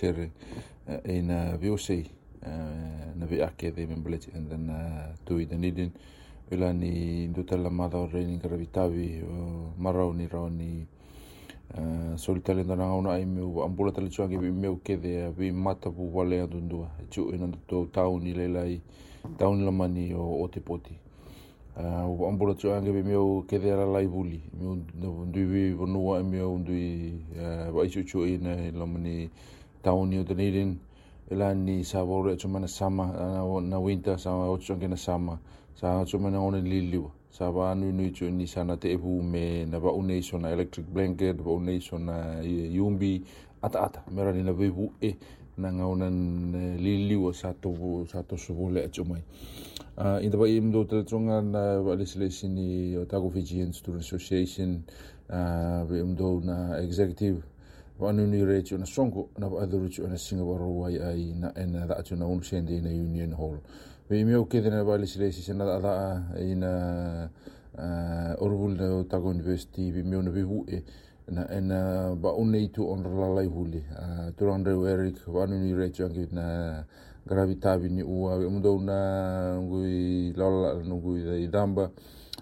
sere uh, in uh, VOC na vi ake de membleti and then uh, to i ila ni dute la mada o reini ngara vitavi uh, marau ni rau ni uh, soli tali ndana hauna ai meu ambula tali chuangi vi meu ke de uh, vi matapu wale a chu ina dutu au ni leila i tau ni lama o ote poti uh, ambula chu angi vi meu ke de ara lai buli meu ndui vi vonua meu ndui uh, vai chu chu ina lama ni tauni o tanirin e la ni sa vore atu sama na winter sama, wa otu angena sama. Sa atu mana onen liliwa sa wa anu inu itu ni sana te ebu me na wa uneiso na electric blanket wa uneiso na yumbi. Ata ata mera ni na vivu e na nga onen liliwa sa to sa to su vole atu mai inda wa imdo teletronga na wa lesilesi ni Otago Fijian Student Association. Uh, imdo na executive vaanuni reti ona sogo na vaaceruti ona singavaroai ai na ena cacati ona unusende ina union hall. Veimi au kecena vaalesilesi sena cacaca ina uh, na otago university veimi ona vevue na ena vaunei tu ona lalai huli. Uh, Turandreu eric vaanuni reti agi na garavitavini ua veamudou na gui lalalaa nugui cambe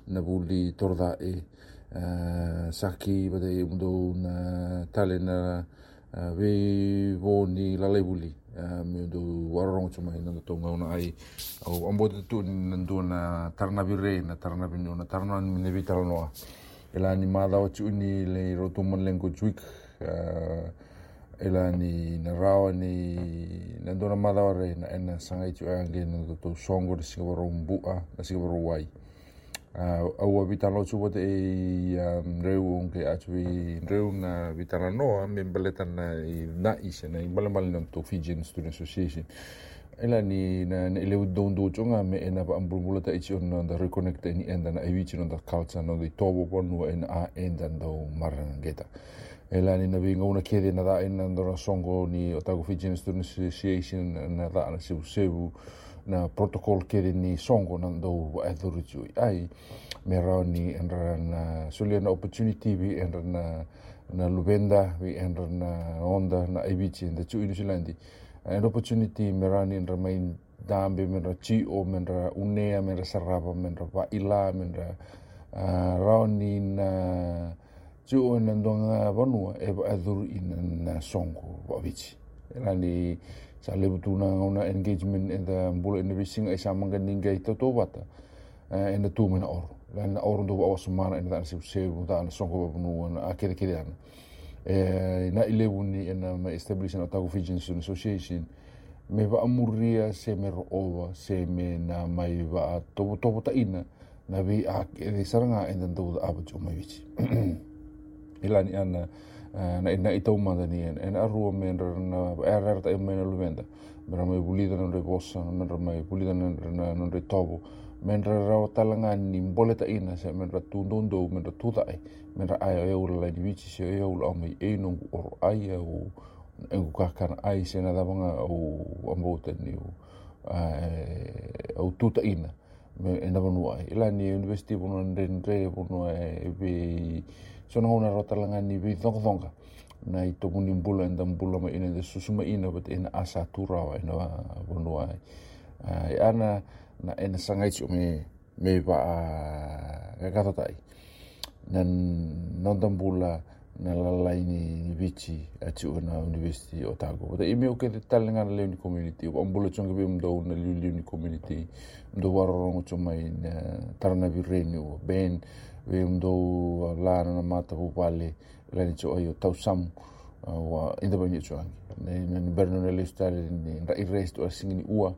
na vuli torodhae Eh, saki bade mundo un eh, talen eh, we woni la lebuli me do warong chuma ina to nga una ai. Ambot ambo de tu ndo na tarna birre na tarna binu na tarna min ne vital noa. Ela ni ma da ochu ni le rotu mon lengo chuik. Ela ni na rao ni na ndo na ma da re na ena sanga chu angle na to songo de sigoro wai au a vitalo tu bote e reu onke atu i reu na vitala noa me baleta na i na ise na i bale bale na to Fijian Student Association Ela ni na na ele don do chunga me ena pa ambulmula ta ichi on the reconnect ni enda na iwichi no the culture no the tobo ponu en a enda do marana geta. Ela ni na vinga una kede na da ena ndora songo ni Otago Fijian Student Association na da na sebu sebu na protocol kere ni songo nan ndau aithuru tu ai me rao ni enra na sulia na opportunity vi enra na na Luvenda vi enra na Onda na ABC in the two New an opportunity me rao ni enra main dambe me rao chi o me rao unea me rao sarapa me rao wa me rao rao ni na chi o enra ndonga vanua e aithuru in na songo wa vichi sa le butuna ngona engagement in the bull in the wishing isa eh, mangending gai to to bata in eh, the two men or. Lan or ndo wa sumana in that sib sib da na songo ba bunu na akede kede an eh na ile buni in the establishment of fijian association. Me ba amuria se me ro owa se me na mai ba to to bota ina. Na bi akede ah, saranga in the da abajo mai bichi ilani ana na ina i tau manda ni en arua me na era ta me na luvenda me ra mai bulida na re bossa me ra mai bulida na na re tobo men ra ra talanga ni boleta ina se men ra tu dondo men ra tu dai men ra ai e ula lai vici se e ula mai e no or ai o e ku ka kana ai se na davanga o ambota ni o o tuta ina me e na vanua ai. Ila ni university vuna nre nre vuna e vi sona una rota langa ni vi thonga thonga. Na i toku ni mbula e nda mbula ma ina de susuma ina vat ina asa turawa e na vanua. E ana na ena na sangaitsi o me me va a kakatotai. Na nda mbula e na lalaini ni vichi ati o universiti university o tago. Wata ime o kete tali le ni community wa ambulo chonga bi mdo na le liu ni community mdo warorongo chumai na taranavi reni o ben we mdo la na mata hu wale lani cho ayo tau sam wa inda bami ya chuangi na ni berno na leo stali ni ra irreist o asingi ni ua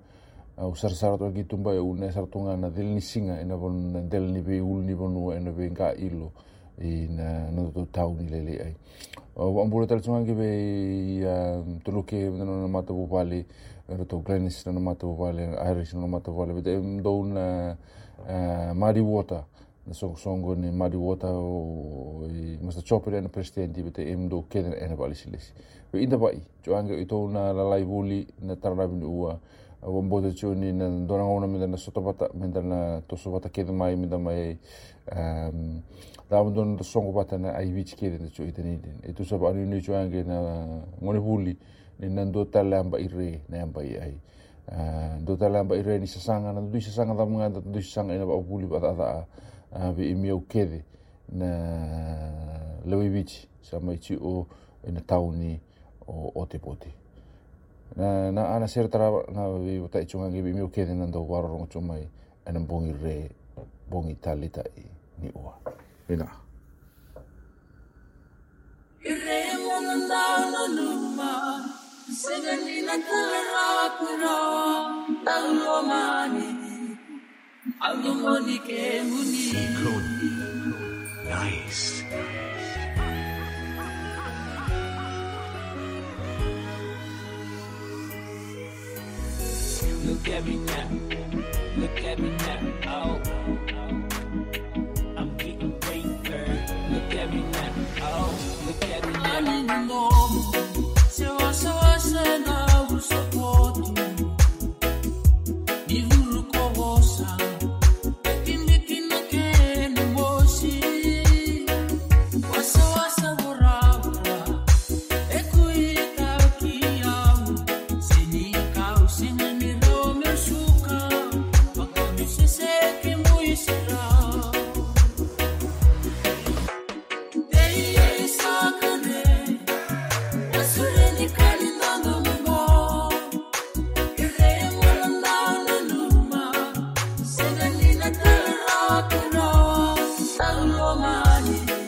au sar sar to gitumba yo ne sar tunga na del ni singa e ina bon del ni be ul ni bon wa ina be ga ilo ina no to tau ni lele ai. O ambula tal tunga ki be to loke no na mata bu vale ro to glenis no mata bu vale irish no mata vale be dem do na mari water. Na song songo ni mari water o masta chopper na presidente be em do keden ena vale silis be inda bai joanga i to na la lai vuli na tarabin ua. Wa mbote tio ni na dona ngona mi na soto bata mi na to so bata ke mai tawon don da songo bata na ai bi cike da e to anu ne cho na uh, ngone huli ne nan do tala amba ire na amba ai. Ah do tala amba ire ni sesangan, na sesangan sasanga da mga da dui sasanga ina ba huli a bi imi kede na uh, lewi sama sa o ina tawon ni o ote na na ana ser na bi ta i chunga ngi bi mi o kede nan do waro ngo chumai anan bongi re bongi ni oa. Muni Nice. Look at me now. Look at me now. Me money.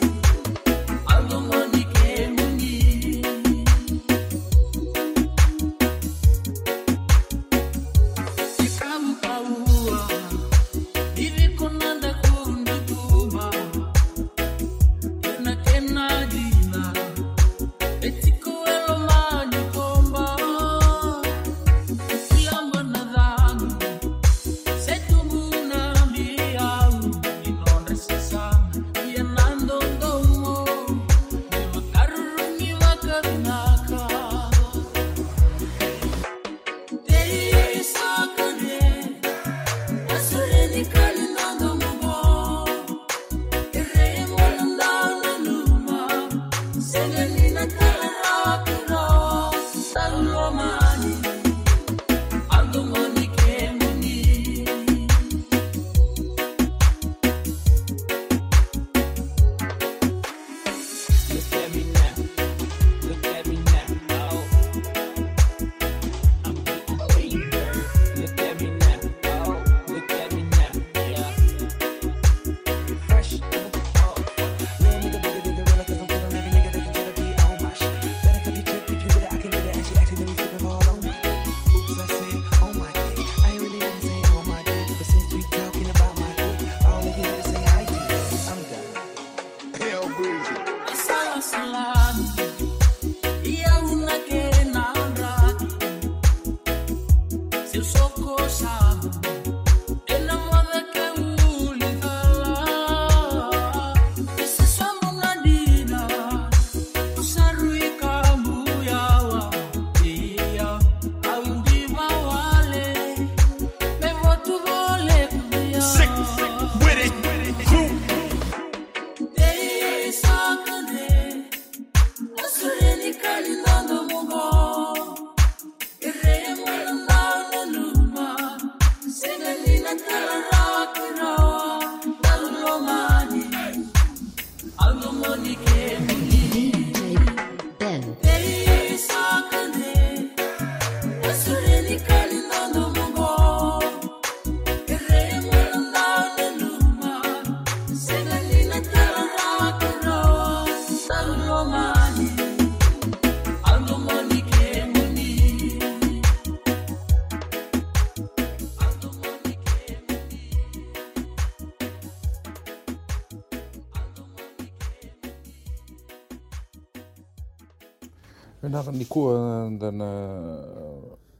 ny koa dana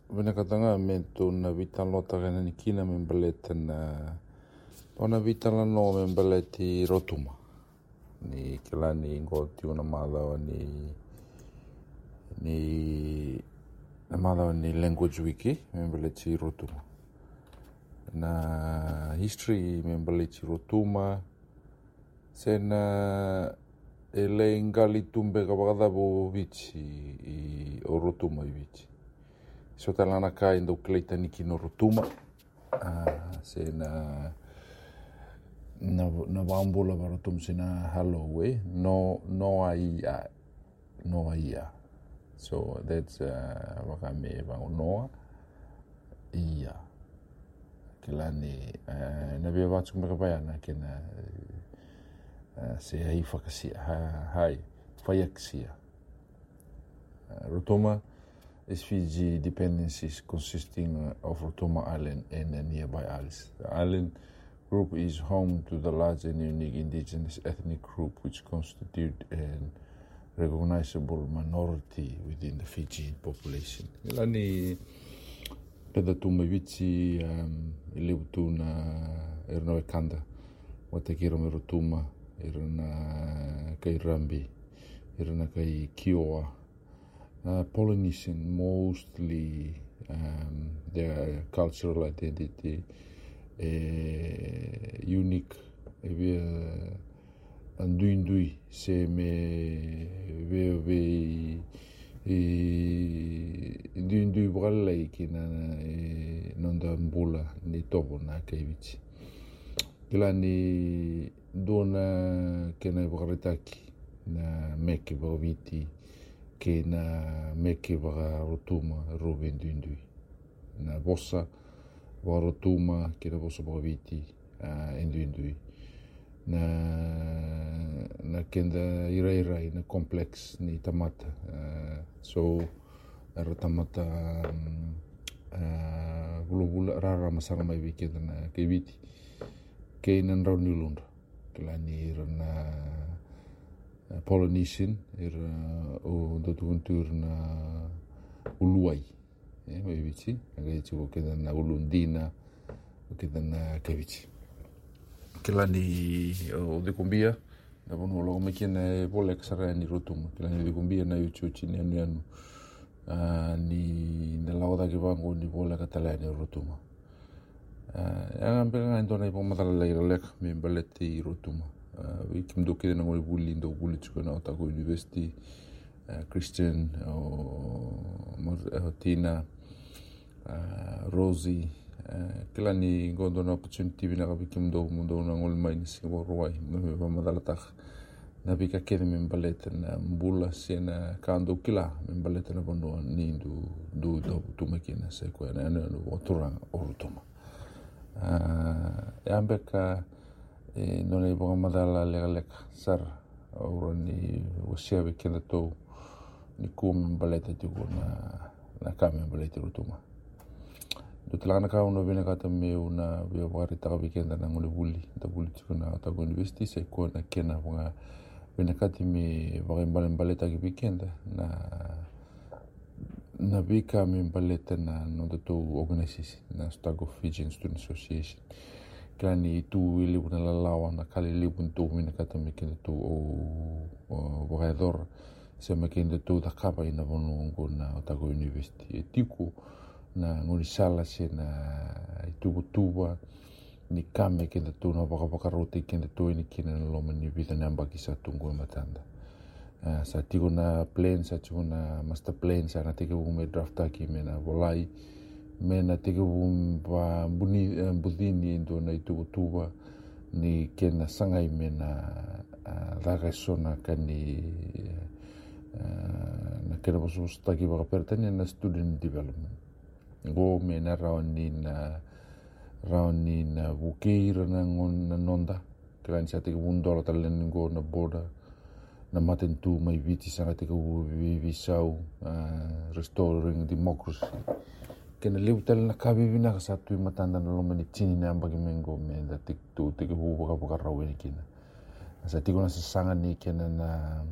venakatanga mento na vitalota kana ni kina membelet na ona vitalano membeleti rotuma ni kelani ngoti una malawa ni ni na malawa ni language wiki membeleti rotuma na history membeleti rotuma sena elai ngali tumbe kavakacavo vici i o rotuma i vici so talanaka i daukilai taniki no rotuma se na na na vabula varotum se na halou no no ai a no ai so that's uh, vakame vagonoa ia. Kila ni uh, na vea vatsumekavaiana kena uh, se hai. Uh, Rotuma Fiji dependencies consisting of Rotuma Island and the nearby islands. The island group is home to the large and unique indigenous ethnic group which constitute an recognizable minority within the Fijian population. Lani peda tu me vici um, i liu tu na irna kai Rambi, irna kai Kiowa. Uh, Polynesian mostly um, their cultural identity e unique e via andui andui se me veo vei i ndui ndui wala i kina e nonda mbula ni tobo na kaivichi. Kila ni duna ke na bagaritaki na meke bagaviti ke na meke bagarotuma Ruben Duindui na bosa bagarotuma ke na bosa bagaviti uh, Induindui na na kenda irairai na complex ni tamata uh, so ra tamata um, uh, gulubula rara masara mai kenda na kaibiti kei nan rau ni lundra kleinere Polynesian er eh, dat untur na uluai e eh, na ulundina ko kedan na kebichi kelani o de kumbia na bono logo me kene bolek e ni rotum. Kelani de kumbia na yuchu chini anu anu eh, ni na laoda ke bango ni bola katalani أغنبغا عندنا يبو مضر الليغلق من بلتي روتوما ويكم دو كده نقول بولي دو بولي تكون أتاكو يونيفرسيتي كريستيان Christian, تينا Rosie, kila ni gondo na opportunity bina ka bikim do mundo na ngol mai ni singo ruai me ba madala tak na bika kede men balete na mbula sena kando kila men balete na bono ni du du do tu makina se ko na na no oturang orutoma Eh, ya, e ambe ka e eh, eh, nona i wonga madala leka sara aura ni wasiawe kenda tou ni kua mbaleta tuku na na kame mbaleta rutuma do te langana kawa unawena kata meu na wea wakari taka wikenda na ngone wuli nta wuli tuku na otago university sa i na kena wonga wena kati me wakari mbale ki wikenda na να μπήκαμε μπαλέτε να νότα το ογνέσεις να στο αγκοφίτζιν στο νησοσίεσαι και αν οι του λίγουν λαλάω να καλή λίγουν του μήνα κατά με κέντε του ο βγαεδόρ σε με κέντε του τα κάπα είναι βόνο ογκόνα ο τάγο ενίβεστη ετίκου να γνωρισάλασε να οι του κουτούβα νικά με κέντε του να βγαπακαρούτε κέντε του είναι κέντε λόμενη βίδα να μπακισά του γκόματάντα. Uh, sa tiko na plan, sa tiko na master plan, sa na teke wume drafta ki me na volai, me na teke wume pa buni, uh, budini ndo na i tuba tuba ni kena sangai me na sona ka ni na kena pasu staki waka pertani na student development. Go me na raoni na raoni na wukeira na ngon na nonda. Kran sa un dola talen go na border na matentumai viti sanga te kau vivi sau restoring democracy. Kena leu tala na kavivi na kasatu i matanda na loma ni tini na ambagi mengo me da te tu te kau waka waka rau ene kina. Asa tiko na sasanga ni kena na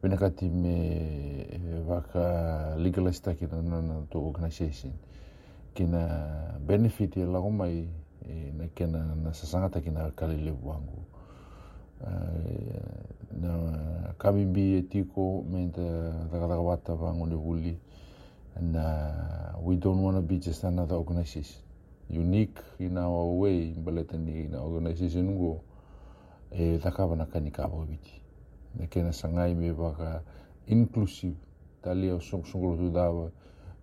pena kati me e, waka legalista kina na na to organization. Kina benefit e lago mai na kena na sasanga ta kina kali leu wangu. Uh, na kamimbi e tiko me ta takataka wata wangu ne wuli na uh, we don't want to be just another organization. Unique in our way baletani in organization go e takava na kani ka viti na kena sangai me waka inclusive tali o song tu dava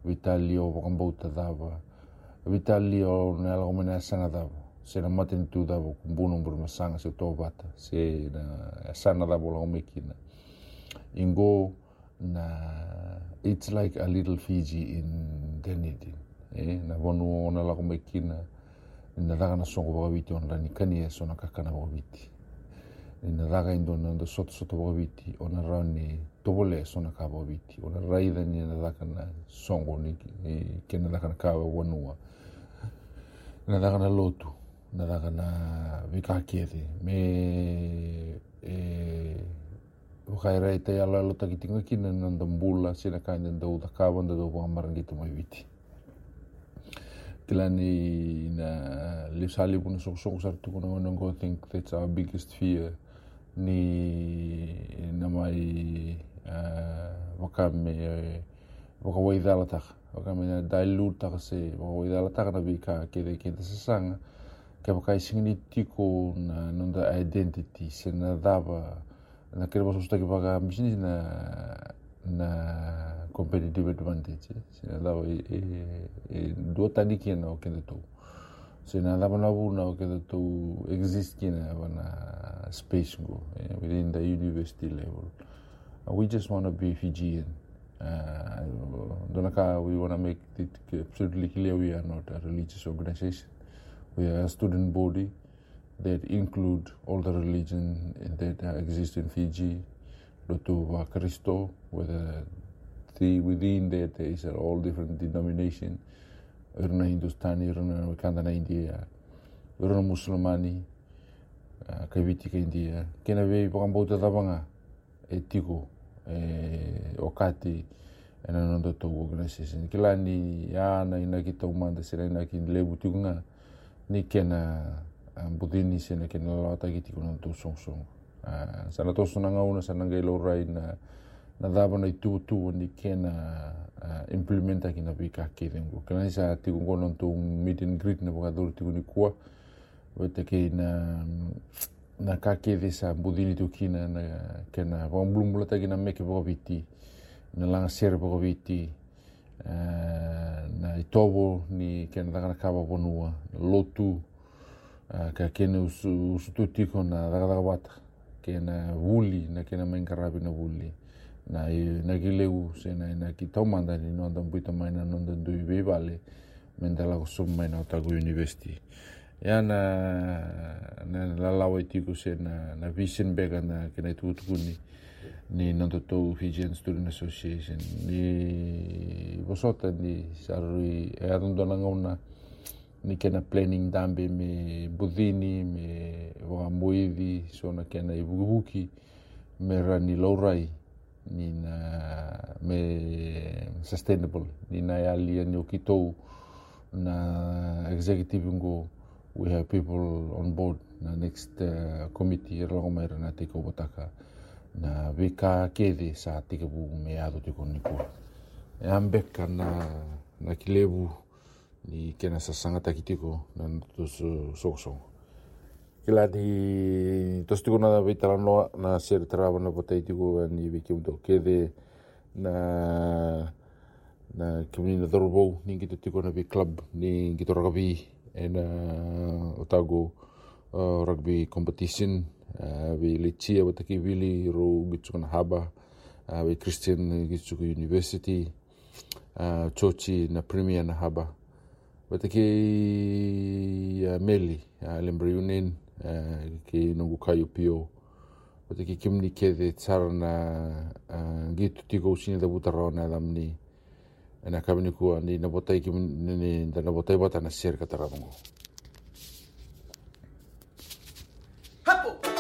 vitali o wakambauta dava vitali o na ala omena sana dava Se na matintu sena matanitu dava kubuna burmasaga se tovata sena asana eh, dava laumekina ingo na it's like a little fiji in dunedin eh? na vanua ona laumekina ina daga na sogo vakaviti ona rani kania e sona kakana vakaviti ina daga idona da sotosoto vakaviti ona rani tovole e sona ka vakaviti ona raidani na daga na sogo ni kena daga na ka vanua na daga na lotu. να τα κάνω ευκαρία τη, με ουκαιρείται αλλοτακίτινο κινεν αντ' έμπουλας είναι καίνεντον το υδακάβον το υδρομαραντίτο μαύροι. τηλενίνα λυσαλιβουνε σοκ σοκ σαρτοκονονονγόντιν κι θα είχα μεγαλύτερο φόβο, νι να μαί ε, ουκαμένο, ε, ουκαβοιδάλαταχ, ουκαμένα διαλύταχ σε, ουκαβοιδάλαταχ να ευκαρία δεν καιντ ke waka isingini tiko na nunda identity se na dava na kere baso staki waka misini na na competitive advantage se na dava e, e, dua tani kina o kende tau se na dava na vuna o kende tau exist kina wana space go eh, within the university level Uh, we just want to be Fijian. Uh, Donaka, we want to make it absolutely clear we are not a religious organization. We are a student body that include all the religion that exist in Fiji. Lotu wa Kristo, whether the, within that there is all different denomination. Iruna Hindustani, iruna Wakanda India, iruna Muslimani, uh, kaiviti ka India. Kena vei pakambauta tabanga e tiko e o kati e na nondo tau organization. Ki lani ana ina ki tau manda sira ina ki lebu tikunga nikena budini sena ke no ta ki tikuna to song song sana to sona nga una sana ngai lo rai na na dava na itu tu ni kena implementa ki bi ka ke dengo kana sa ti ko non to meet and greet na boga dor ti ko ni kwa wete ke na na ka ke de sa budini tu kina na kena wa mblumbula ta ki na meke boga viti na langa sere boga viti na i tobo ni kena dakadakava vanua lotu uh, ka kena usu, usu tiko na dakadakavata kena vuli na kena maingaravi na vuli na na kileu sena na ki taumanda ni nonda mbuita maina nonda ndui veivale mendala ko sumu maina otaku university. Ia na na lalawa itiko e sena na vision bega na kena itukutukuni ni nanto tau Fijian Student Association ni wasota ni sarui e arundona ngauna ni kena planning dambe me budini me wakamoivi so na kena i me rani laurai ni na me sustainable ni na yalia ni o kitou na executive ngo we have people on board na next uh, committee e rongo mai rana te taka na wika kede sa tikabu me ado te konikua. E ambeka na, na kilebu ni kena sa sangata ki tiko na natusu sokosongo. Kila ni tos tiko na weitara noa na sere tarawa na potai tiko ni wiki mto kede na na kimini na dhorobou ni ngito tiko na wiki club ni ngito rugby e na otago uh, rugby competition Eh, awey leitia ro rou gitsukana haba. Eh, we christian gitsuku university. Eh, chochi na premier na haba. Vatakei meli lembre union kei nogukai upio vataki kimni kede tsara na gitu tigo usini da buta rona e e na kamni ku ni na botai kim ni da nabotai bata na sierka kata hapo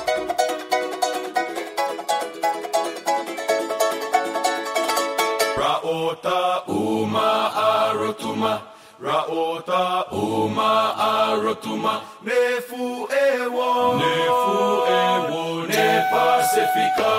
Raota uma arotuma, Raota uma arotuma, Nefu ewo, Nefu ewo, ne pacifica.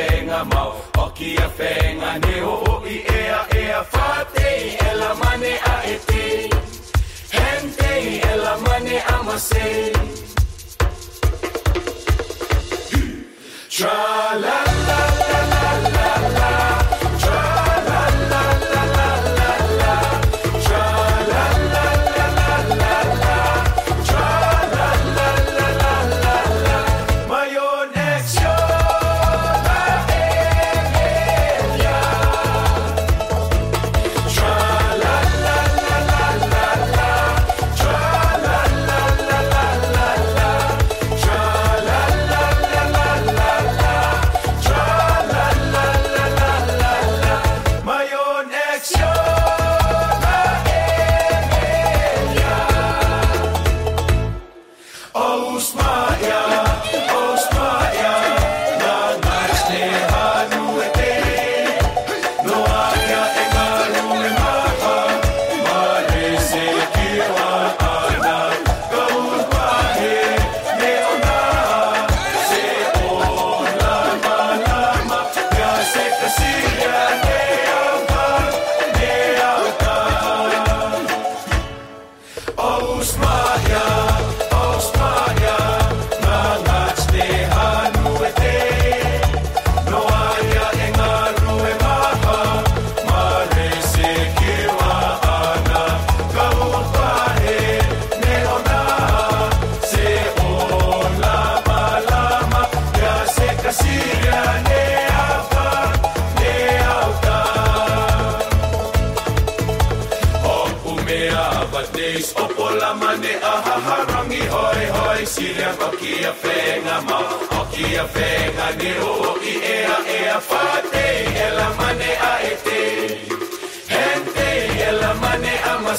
fenga mau. O kia fenga ne o o i ea ea la mane a e te. Hentei e la mane a masei. Tra la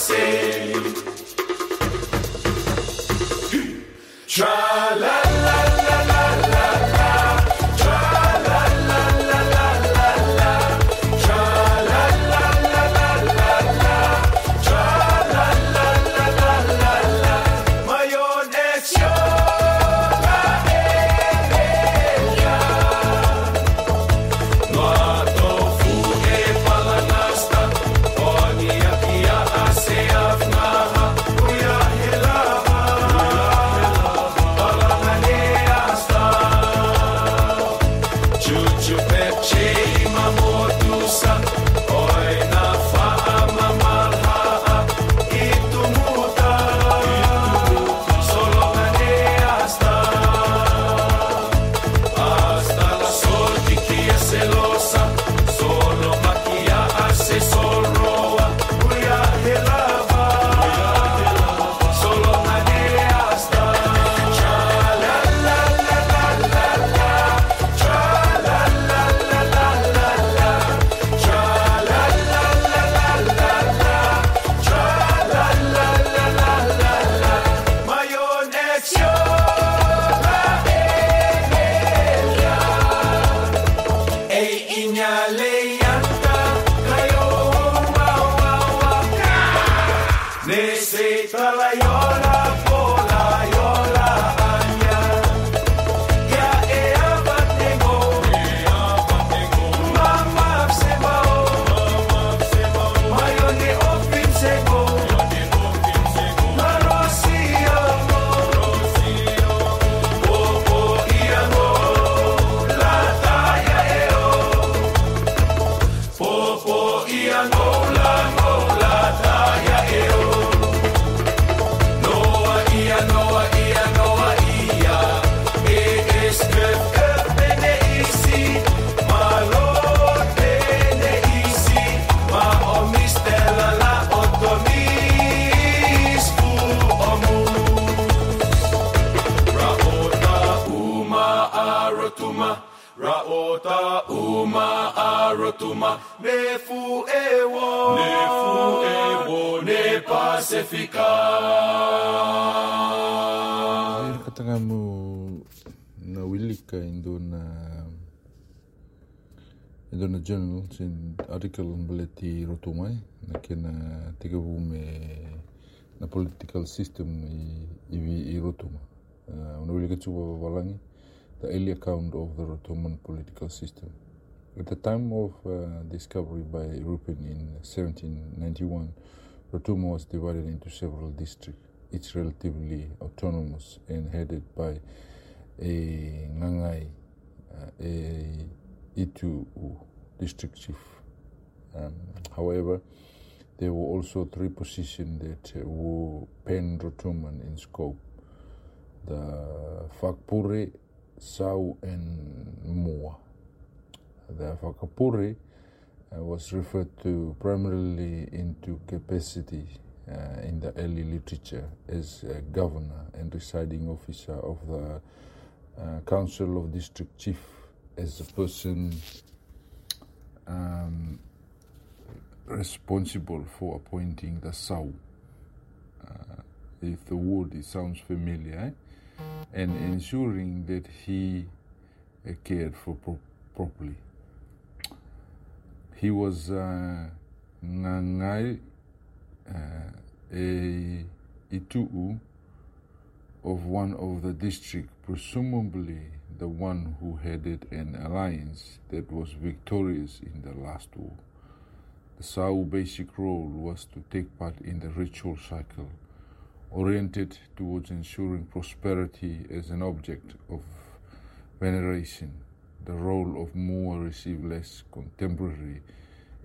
você. Victoria. Ne Pacifica Air katanga mo na wilika indo na indo na journal sin article mbele ti roto na kena tiga bu me na political system i i, i roto ma. Uh, una wilika chuba walangi the early account of the Rotuman political system. At the time of uh, discovery by European in 1791, Rotuma was divided into several districts, each relatively autonomous and headed by a Ngangai, uh, a Itu district chief. Um, however, there were also three positions that were pan-Rotuman in scope. The Fakpure, Sau, and Mua. The Fakapure was referred to primarily into capacity uh, in the early literature as a governor and residing officer of the uh, Council of District Chief as a person um, responsible for appointing the Sau. Uh, if the word sounds familiar, eh? and ensuring that he uh, cared for pro- properly. He was uh, Ngangai uh, a Ituu of one of the district, presumably the one who headed an alliance that was victorious in the last war. The Sau basic role was to take part in the ritual cycle, oriented towards ensuring prosperity as an object of veneration. The role of Mua received less contemporary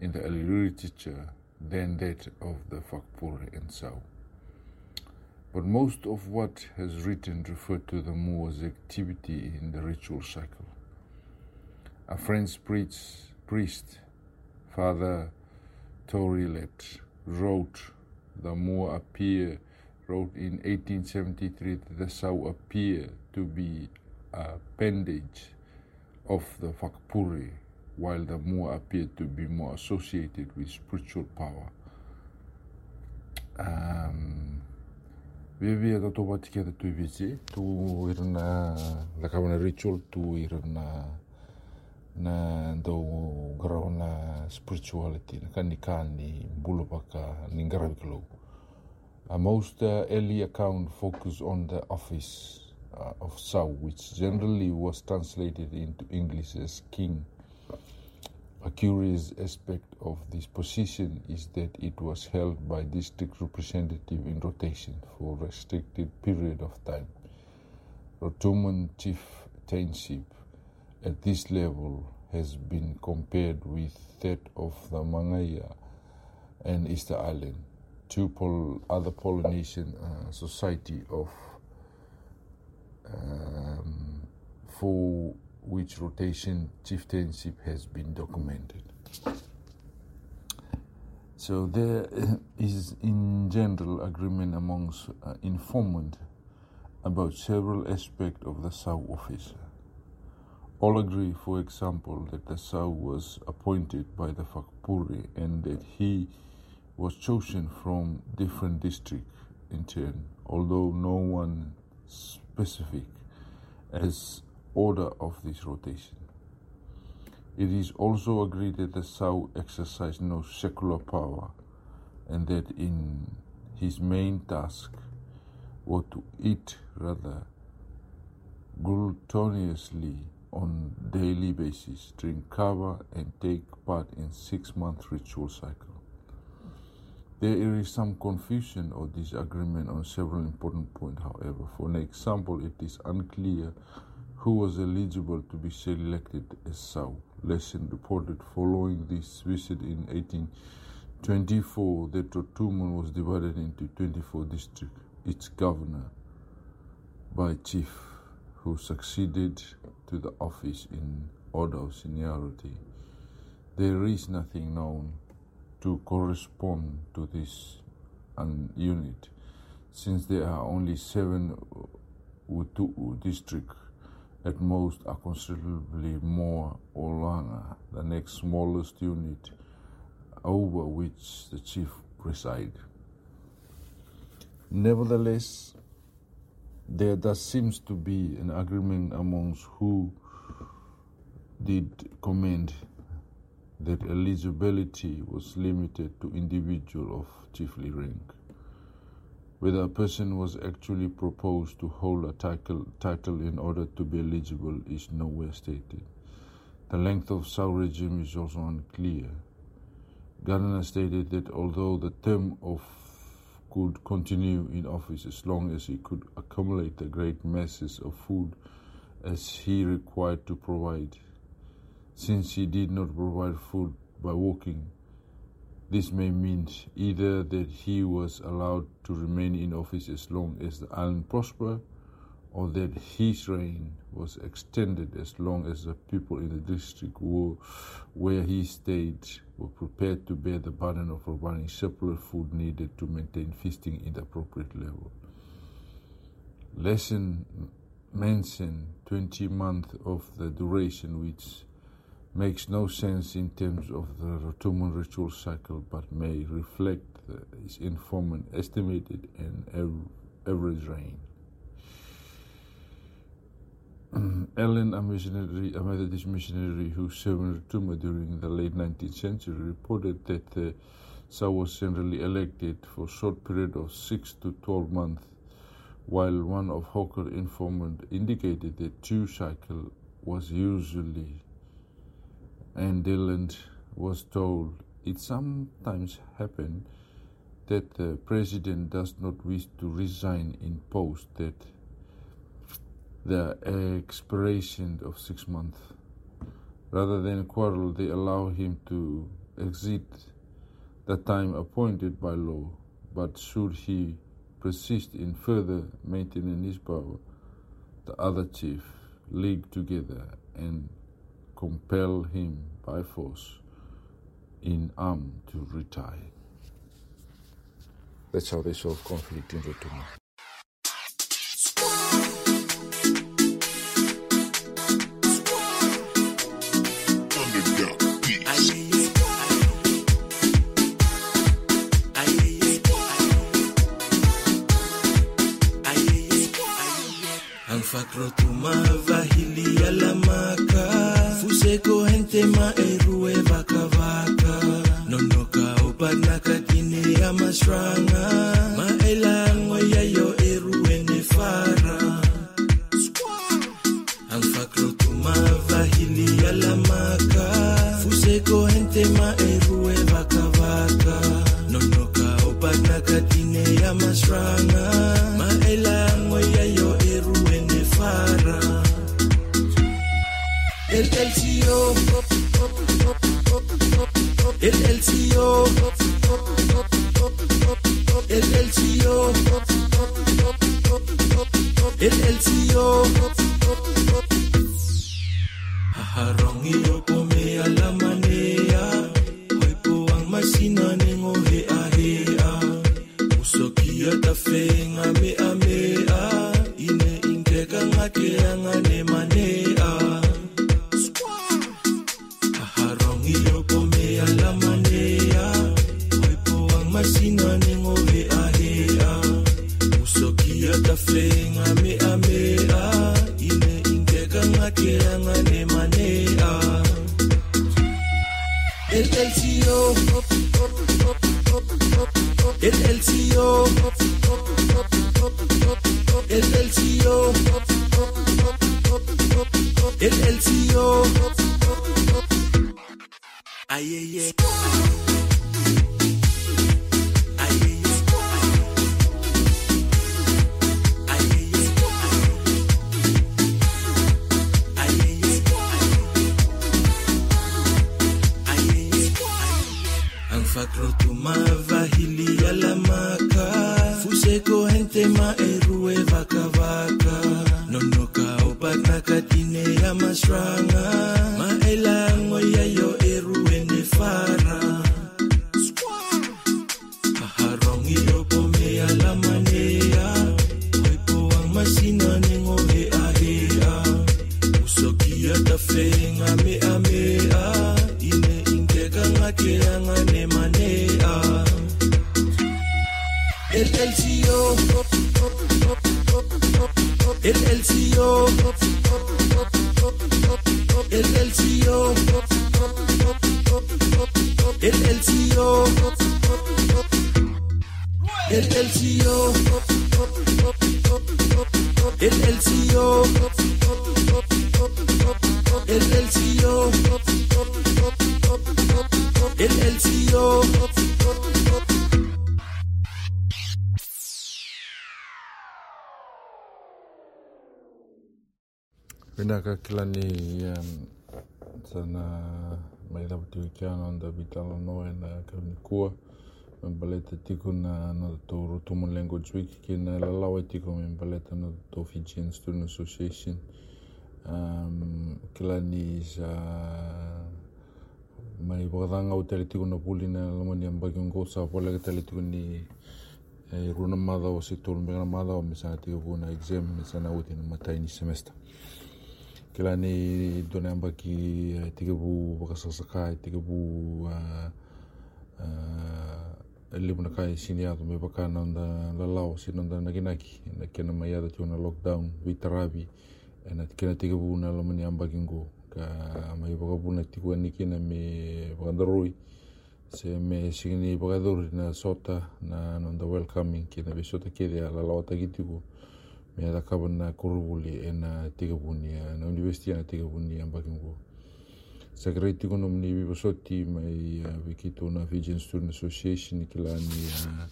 in the early literature than that of the Fakpure and Sau. But most of what has written referred to the Mua's activity in the ritual cycle. A French priest, Father Trouillet, wrote the Mua appear, wrote in 1873 that the Sau appear to be a appendage of the Fakpure, while the Mua appeared to be more associated with spiritual power. Um, Vivi a toto wati kia tu vizi, tu irna la kawana ritual, tu irna na do garau na spirituality, na kani kani bulu paka ni ngarawi kalau. Uh, most uh, early account focus on the office uh, of Sau, which generally was translated into English as king. A curious aspect of this position is that it was held by district representative in rotation for a restricted period of time. Rotuman chieftainship at this level has been compared with that of the Mangaia and Easter Island, two pol- other Polynesian uh, society of um, for which rotation chieftainship has been documented. So there is in general agreement amongst uh, informant about several aspects of the Sau office. All agree, for example, that the Sau was appointed by the Fakpure and that he was chosen from different districts in turn, although no one specific as order of this rotation. It is also agreed that the Sau exercised no secular power and that in his main task was to eat rather gluttonously on daily basis, drink kava and take part in six-month ritual cycle. There is some confusion or disagreement on several important points, however. For an example, it is unclear who was eligible to be selected as Sau. Lesson reported following this visit in 1824 that Rotuman was divided into 24 districts, each governor by chief who succeeded to the office in order of seniority. There is nothing known to correspond to this unit, since there are only seven itu'u districts at most are considerably more ho'aga, the next smallest unit over which the chief preside. Nevertheless, there does seems to be an agreement amongst who did commend that eligibility was limited to individual of chiefly rank. Whether a person was actually proposed to hold a title, title in order to be eligible is nowhere stated. The length of Sau regime is also unclear. Gardiner stated that although the term of could continue in office as long as he could accumulate the great masses of food as he required to provide, since he did not provide food by walking, this may mean either that he was allowed to remain in office as long as the island prospered, or that his reign was extended as long as the people in the district were, where he stayed were prepared to bear the burden of providing surplus food needed to maintain feasting in the appropriate level. Lesson mention 20 months of the duration which makes no sense in terms of the Rotuman ritual cycle but may reflect his informant estimated and av- average reign. Allen, a missionary, a Methodist missionary who served in Rotuma during the late 19th century, reported that the Sa was generally elected for a short period of 6 to 12 months, while one of Hocart informant indicated that two cycle was usually and Dillon was told it sometimes happened that the president does not wish to resign in post that the expiration of six months. Rather than quarrel, they allow him to exit the time appointed by law, but should he persist in further maintaining his power, the other chief league together and compel him by force in arm to retire. That's how they solve conflict in Rotuma. Ang fakro tumava hili alamaka Fuseko hente ma erue vaka vaka Nonoka opana katine ya masranga Usokia tafenga me amea Ine inkeka ngake Kakilani ehm, sana maitapatiwikiano andavitalanoena kanikua mempaleta tiko na natatou rotumu language week kina lalau e tiko mempaleta natatou fijian student association. Ehm, um, kilani sa mai wakatangau tele tiko na puli na lamani ambakiongo sa polega tele tiko ni e eh, runa mada o sector mbegana mada o mesa tiko kuna exam mesa na uti na matai ni semester kila ni dona amba ki eh, tigabu bakasasakai tigabu eh, eh, libna kai siniado me baka nanda lalao sinanda naginaki na kena maiada tiona lockdown vitarabi na kena tigabu na lomani amba kingo. Ka mai bakabu na tigua nikina me bakadarui se me sigini bakaduri na sota na nanda welcoming kena kina besota kedia lalao tagitigu mea na kuruvuli e na tikabuni a na universiti a tiga puni a bakingu sa kerai tiko no mani vivasoti mai wiki tona Fijian Student Association ki lani a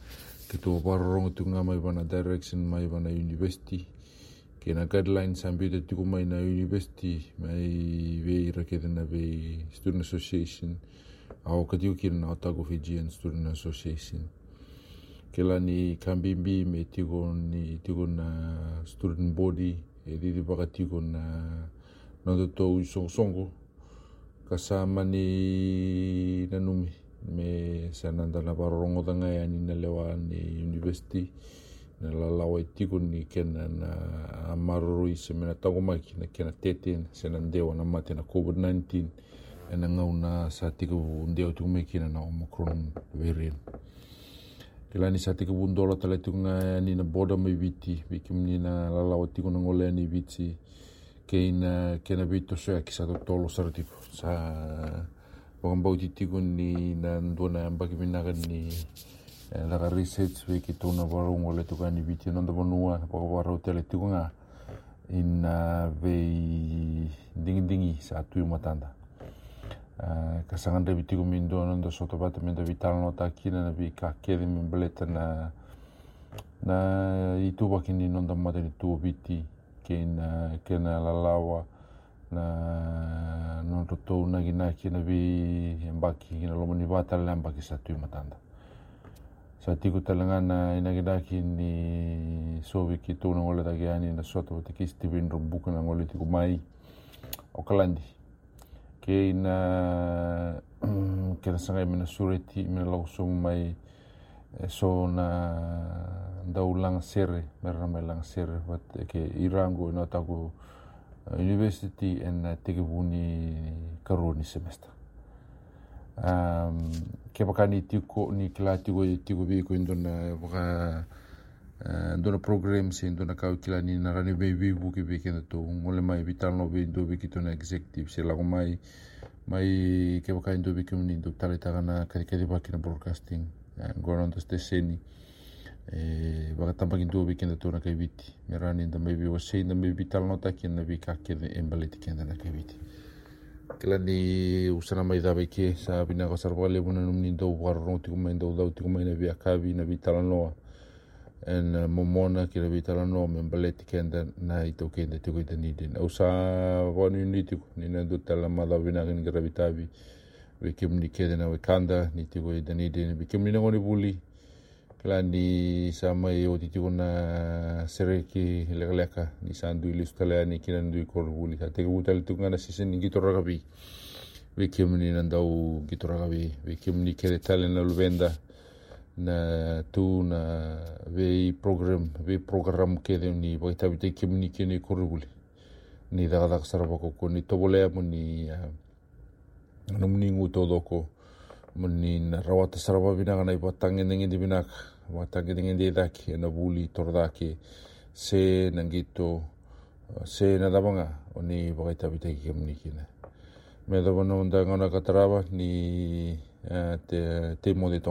ki tō wararongo tiko ngā mai bana direction mai bana universiti. Ki na guidelines tu mbita tiko mai na universiti mai vei rakete na vei Student Association a o ki na otaku Fijian Student Association kelani kambimbi e tigon ni tigon na student body e di baka tigon na nandotou i songosongo. Kasama ni nanumi me sa nandala parorongodanga ya e ni nalewa ni university na lalawa tigon ni kena na amaroro i semena tagomaki na kena tete na sena na mate na covid-19 e na ngau na sa tigavu ndeo tigomaki na na omicron variant. Kelani sa te kubundola tala te kunga ani na boda mai viti, viki mni na lalawa te kunga ngole ani viti, keina kena vito soya e ki sa to tolo saratipo. Sa wakambau titi kuni na nduana ambaki minakan ni e, laka research viki tuna waro ngole te kunga viti, nanda wanua wakawarau tele te kunga ina vei dingi dingi sa atu matanda. Eh, kasagadravi tiko midona da soto vata meda vitalana otakina na vi kakece mebaleta na na ituvakini noda mata ni tuviti kena kena lalawa na nodotou nakinaki na vi embaki kina loma ni vatalale abaki satui matada sa tiko talagana inakinaki ni sovi kitou na goletakeani na soto vata kisitivinrobuka na goletiko mai okalandi ke ina ke na sanga mina sureti mina lau sung mai e so na dau lang sere mera mai lang sere wat ke irango na taku university en tege buni karoni semester. Um, ke baka ni tiko ni kila tiko tiko bi ko indona baka Uh, Eh, dona program sen dona kauikilani na rani veivivu ke vekena tou ole mai vitalano veidovi ki tona executive. Se lago mai mai kevakaidovi kemuni dou talitaga na kadikadi vakina broadcasting eh, goranto steseni e eh, vakatabagidovi kena tou na kaiviti me rani da mai veuasei da mai vitalano taki na vikakele e baleti kena na kaiviti kelani usana mai dava ike sa vinaga saravale vuna nomuni dou varorogo tikumai dou dau tikumai na viakavi na vitalanoa ena eh, momona ki lavi talanoa me bale tikeda na i taukeda tiko i taniden au sa vanuni tiko nina du tala malavinakini ki lavi tavi ve kemuni keda na wekanda ni tiko i taniden ve kemuni nagoni vuli kala ni sa mai o titiko na sereki lekaleka ni sa dui lisu tala ni kina dui kor vuli sa teke vutala tiko ngana sisen ni gitorakavi ve kemuni na dau gitorakavi ve kemuni kede tala na luvenda. na tu na vei program vei program ke de ni vai tabi te ki muni ni kuruguli. Ni da da sara ko ni to bole mo ni no muni ngu to do ko mo ni na rawa ta bina na ipa tangi ningi di bina ma tangi ningi di da e na buli tor da ki se na ngito se na da banga o ni vai tabi te ki muni ki na me da bono ngona ka ni te te mo de to